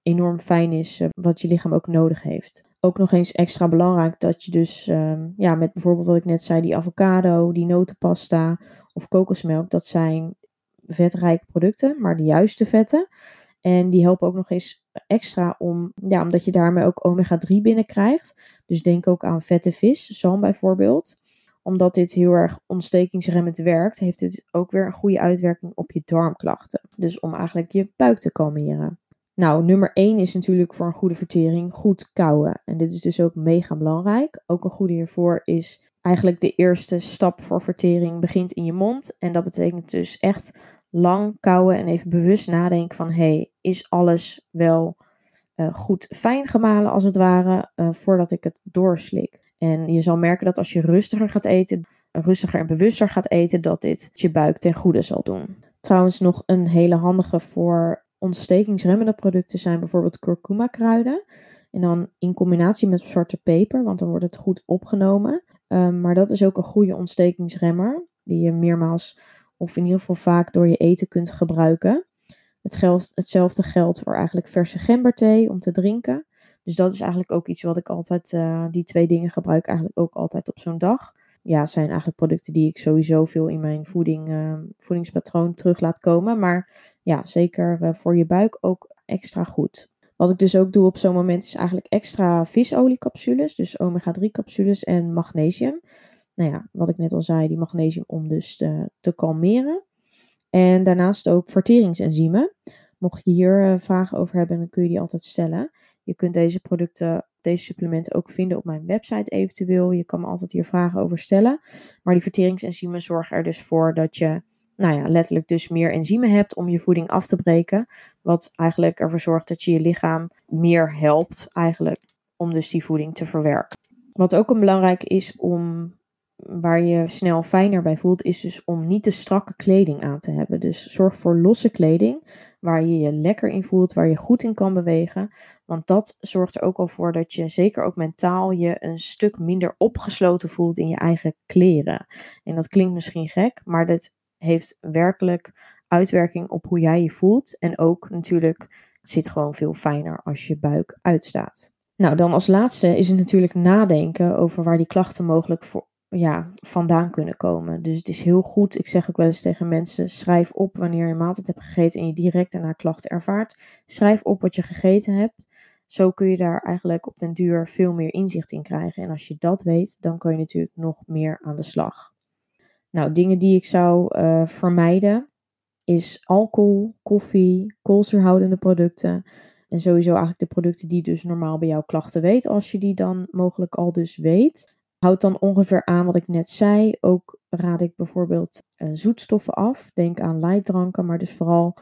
enorm fijn is, uh, wat je lichaam ook nodig heeft. Ook nog eens extra belangrijk dat je dus ehm, ja, met bijvoorbeeld wat ik net zei, die avocado, die notenpasta of kokosmelk, dat zijn vetrijke producten, maar de juiste vetten. En die helpen ook nog eens extra om, ja, omdat je daarmee ook omega-3 binnenkrijgt. Dus denk ook aan vette vis, zalm bijvoorbeeld. Omdat dit heel erg ontstekingsremmend werkt, heeft dit ook weer een goede uitwerking op je darmklachten. Dus om eigenlijk je buik te kalmeren. Nou, nummer 1 is natuurlijk voor een goede vertering goed kouwen. En dit is dus ook mega belangrijk. Ook een goede hiervoor is eigenlijk de eerste stap voor vertering begint in je mond. En dat betekent dus echt lang kouwen en even bewust nadenken van hey, is alles wel uh, goed fijn gemalen als het ware uh, voordat ik het doorslik. En je zal merken dat als je rustiger gaat eten, rustiger en bewuster gaat eten, dat dit je buik ten goede zal doen. Trouwens, nog een hele handige voor ontstekingsremmende producten zijn bijvoorbeeld kurkuma kruiden. En dan in combinatie met zwarte peper, want dan wordt het goed opgenomen. Um, maar dat is ook een goede ontstekingsremmer, die je meermaals of in ieder geval vaak door je eten kunt gebruiken. Het geldt, hetzelfde geldt voor eigenlijk verse gemberthee om te drinken. Dus dat is eigenlijk ook iets wat ik altijd, uh, die twee dingen gebruik eigenlijk ook altijd op zo'n dag. Ja, zijn eigenlijk producten die ik sowieso veel in mijn voeding, uh, voedingspatroon terug laat komen. Maar ja, zeker uh, voor je buik ook extra goed. Wat ik dus ook doe op zo'n moment is eigenlijk extra visoliecapsules, dus omega-3 capsules en magnesium nou ja, wat ik net al zei, die magnesium om dus te, te kalmeren. En daarnaast ook verteringsenzymen. Mocht je hier uh, vragen over hebben, dan kun je die altijd stellen. Je kunt deze producten, deze supplementen ook vinden op mijn website eventueel. Je kan me altijd hier vragen over stellen. Maar die verteringsenzymen zorgen er dus voor dat je, nou ja, letterlijk dus meer enzymen hebt om je voeding af te breken. Wat eigenlijk ervoor zorgt dat je je lichaam meer helpt eigenlijk om dus die voeding te verwerken. Wat ook een belangrijk is om waar je snel fijner bij voelt, is dus om niet te strakke kleding aan te hebben. Dus zorg voor losse kleding waar je je lekker in voelt, waar je goed in kan bewegen. Want dat zorgt er ook al voor dat je zeker ook mentaal je een stuk minder opgesloten voelt in je eigen kleren. En dat klinkt misschien gek, maar dat heeft werkelijk uitwerking op hoe jij je voelt. En ook natuurlijk, het zit gewoon veel fijner als je buik uitstaat. Nou, dan als laatste is het natuurlijk nadenken over waar die klachten mogelijk voor ja, vandaan kunnen komen. Dus het is heel goed. Ik zeg ook wel eens tegen mensen: schrijf op wanneer je maaltijd hebt gegeten en je direct daarna klachten ervaart. Schrijf op wat je gegeten hebt. Zo kun je daar eigenlijk op den duur veel meer inzicht in krijgen. En als je dat weet, dan kun je natuurlijk nog meer aan de slag. Nou, dingen die ik zou uh, vermijden is alcohol, koffie, koolzuurhoudende producten. En sowieso eigenlijk de producten die dus normaal bij jouw klachten weet, als je die dan mogelijk al dus weet. Houd dan ongeveer aan wat ik net zei. Ook raad ik bijvoorbeeld uh, zoetstoffen af. Denk aan lightdranken, maar dus vooral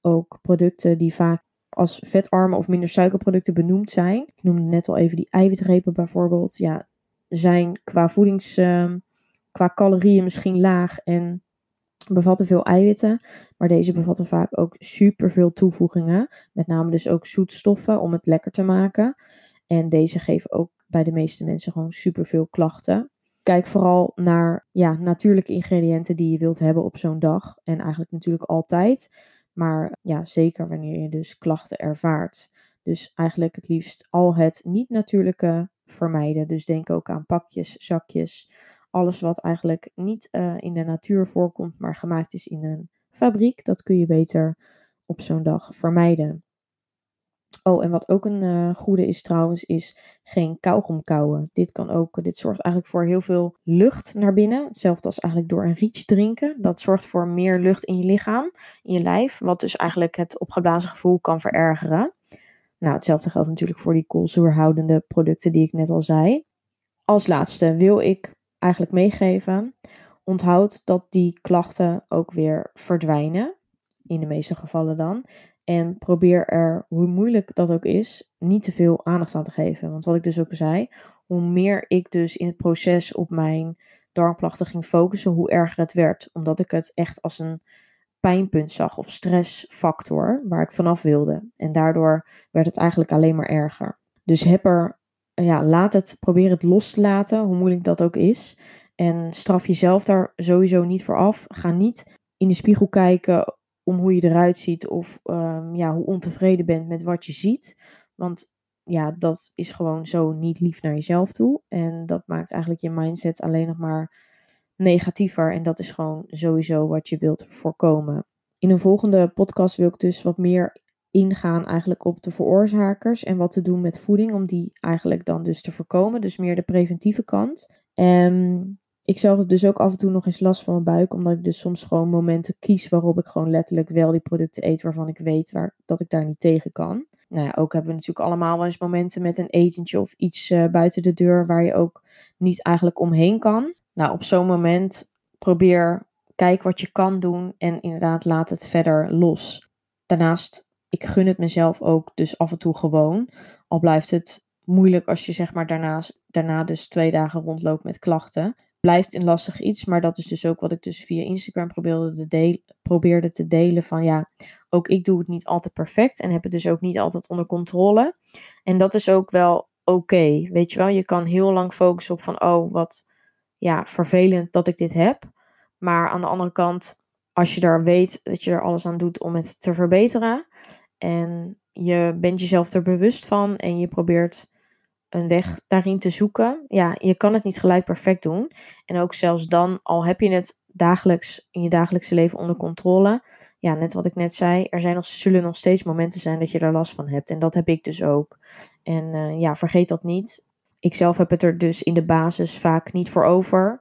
ook producten die vaak als vetarme of minder suikerproducten benoemd zijn. Ik noemde net al even die eiwitrepen bijvoorbeeld. Ja, zijn qua voedings, uh, qua calorieën misschien laag en bevatten veel eiwitten. Maar deze bevatten vaak ook superveel toevoegingen. Met name dus ook zoetstoffen om het lekker te maken. En deze geven ook bij de meeste mensen gewoon superveel klachten. Kijk vooral naar ja, natuurlijke ingrediënten die je wilt hebben op zo'n dag. En eigenlijk natuurlijk altijd. Maar ja, zeker wanneer je dus klachten ervaart. Dus eigenlijk het liefst al het niet-natuurlijke vermijden. Dus denk ook aan pakjes, zakjes. Alles wat eigenlijk niet uh, in de natuur voorkomt, maar gemaakt is in een fabriek. Dat kun je beter op zo'n dag vermijden. Oh, en wat ook een uh, goede is trouwens, is geen kauwgom kauwen. Dit kan ook, dit zorgt eigenlijk voor heel veel lucht naar binnen. Hetzelfde als eigenlijk door een rietje drinken. Dat zorgt voor meer lucht in je lichaam, in je lijf. Wat dus eigenlijk het opgeblazen gevoel kan verergeren. Nou, hetzelfde geldt natuurlijk voor die koolzuurhoudende producten die ik net al zei. Als laatste wil ik eigenlijk meegeven, onthoud dat die klachten ook weer verdwijnen. In de meeste gevallen dan. En probeer er, hoe moeilijk dat ook is, niet te veel aandacht aan te geven. Want wat ik dus ook zei, hoe meer ik dus in het proces op mijn darmklachten ging focussen, hoe erger het werd. Omdat ik het echt als een pijnpunt zag of stressfactor waar ik vanaf wilde. En daardoor werd het eigenlijk alleen maar erger. Dus heb er, ja, laat het, probeer het los te laten, hoe moeilijk dat ook is. En straf jezelf daar sowieso niet voor af. Ga niet in de spiegel kijken om hoe je eruit ziet of um, ja, hoe ontevreden bent met wat je ziet. Want ja, dat is gewoon zo niet lief naar jezelf toe. En dat maakt eigenlijk je mindset alleen nog maar negatiever. En dat is gewoon sowieso wat je wilt voorkomen. In een volgende podcast wil ik dus wat meer ingaan eigenlijk op de veroorzakers en wat te doen met voeding om die eigenlijk dan dus te voorkomen. Dus meer de preventieve kant. En ik zelf heb dus ook af en toe nog eens last van mijn buik, omdat ik dus soms gewoon momenten kies waarop ik gewoon letterlijk wel die producten eet waarvan ik weet waar, dat ik daar niet tegen kan. Nou ja, ook hebben we natuurlijk allemaal wel eens momenten met een etentje of iets uh, buiten de deur waar je ook niet eigenlijk omheen kan. Nou, op zo'n moment probeer, kijk wat je kan doen en inderdaad laat het verder los. Daarnaast, ik gun het mezelf ook dus af en toe gewoon. Al blijft het moeilijk als je zeg maar daarnaast, daarna dus twee dagen rondloopt met klachten blijft een lastig iets. Maar dat is dus ook wat ik dus via Instagram probeerde te, delen, probeerde te delen. Van ja, ook ik doe het niet altijd perfect. En heb het dus ook niet altijd onder controle. En dat is ook wel oké. weet je wel, je kan heel lang focussen op van oh, wat ja, vervelend dat ik dit heb. Maar aan de andere kant, als je daar weet dat je er alles aan doet om het te verbeteren. En je bent jezelf er bewust van en je probeert een weg daarin te zoeken. Ja, je kan het niet gelijk perfect doen. En ook zelfs dan, al heb je het dagelijks in je dagelijkse leven onder controle. Ja, net wat ik net zei, er zijn nog, zullen nog steeds momenten zijn dat je er last van hebt. En dat heb ik dus ook. En uh, ja, vergeet dat niet. Ik zelf heb het er dus in de basis vaak niet voor over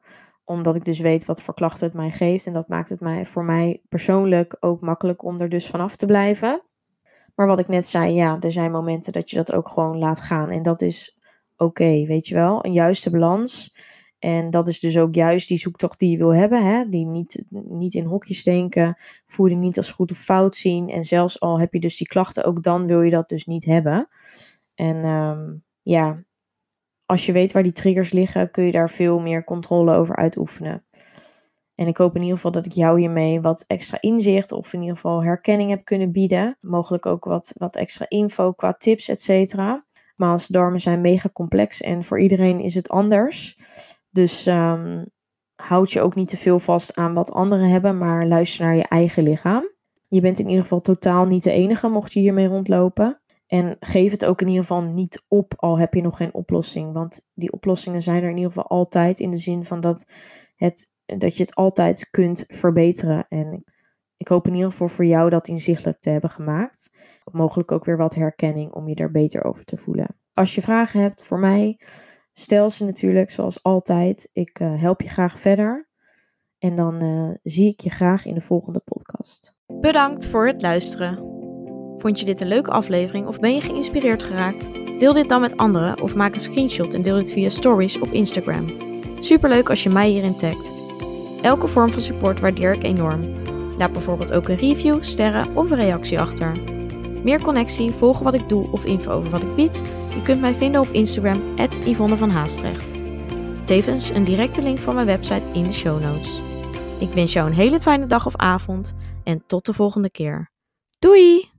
omdat ik dus weet wat voor klachten het mij geeft. En dat maakt het mij voor mij persoonlijk ook makkelijk om er dus vanaf te blijven. Maar wat ik net zei, ja, er zijn momenten dat je dat ook gewoon laat gaan. En dat is oké, weet je wel. Een juiste balans. En dat is dus ook juist die zoektocht die je wil hebben. Hè? Die niet, niet in hokjes denken, voeding niet als goed of fout zien. En zelfs al heb je dus die klachten, ook dan wil je dat dus niet hebben. En um, ja, als je weet waar die triggers liggen, kun je daar veel meer controle over uitoefenen. En ik hoop in ieder geval dat ik jou hiermee wat extra inzicht of in ieder geval herkenning heb kunnen bieden. Mogelijk ook wat, wat extra info qua tips, et cetera. Maasdarmen zijn mega complex en voor iedereen is het anders. Dus um, houd je ook niet te veel vast aan wat anderen hebben, maar luister naar je eigen lichaam. Je bent in ieder geval totaal niet de enige mocht je hiermee rondlopen. En geef het ook in ieder geval niet op, al heb je nog geen oplossing. Want die oplossingen zijn er in ieder geval altijd in de zin van dat, het, dat je het altijd kunt verbeteren. En ik hoop in ieder geval voor jou dat inzichtelijk te hebben gemaakt. Mogelijk ook weer wat herkenning om je er beter over te voelen. Als je vragen hebt voor mij, stel ze natuurlijk zoals altijd. Ik uh, help je graag verder. En dan uh, zie ik je graag in de volgende podcast. Bedankt voor het luisteren. Vond je dit een leuke aflevering of ben je geïnspireerd geraakt? Deel dit dan met anderen of maak een screenshot en deel dit via stories op Instagram. Superleuk als je mij hierin tagt. Elke vorm van support waardeer ik enorm. Laat bijvoorbeeld ook een review, sterren of een reactie achter. Meer connectie, volgen wat ik doe of info over wat ik bied? Je kunt mij vinden op Instagram, Yvonne van Haastrecht. Tevens een directe link van mijn website in de show notes. Ik wens jou een hele fijne dag of avond en tot de volgende keer. Doei!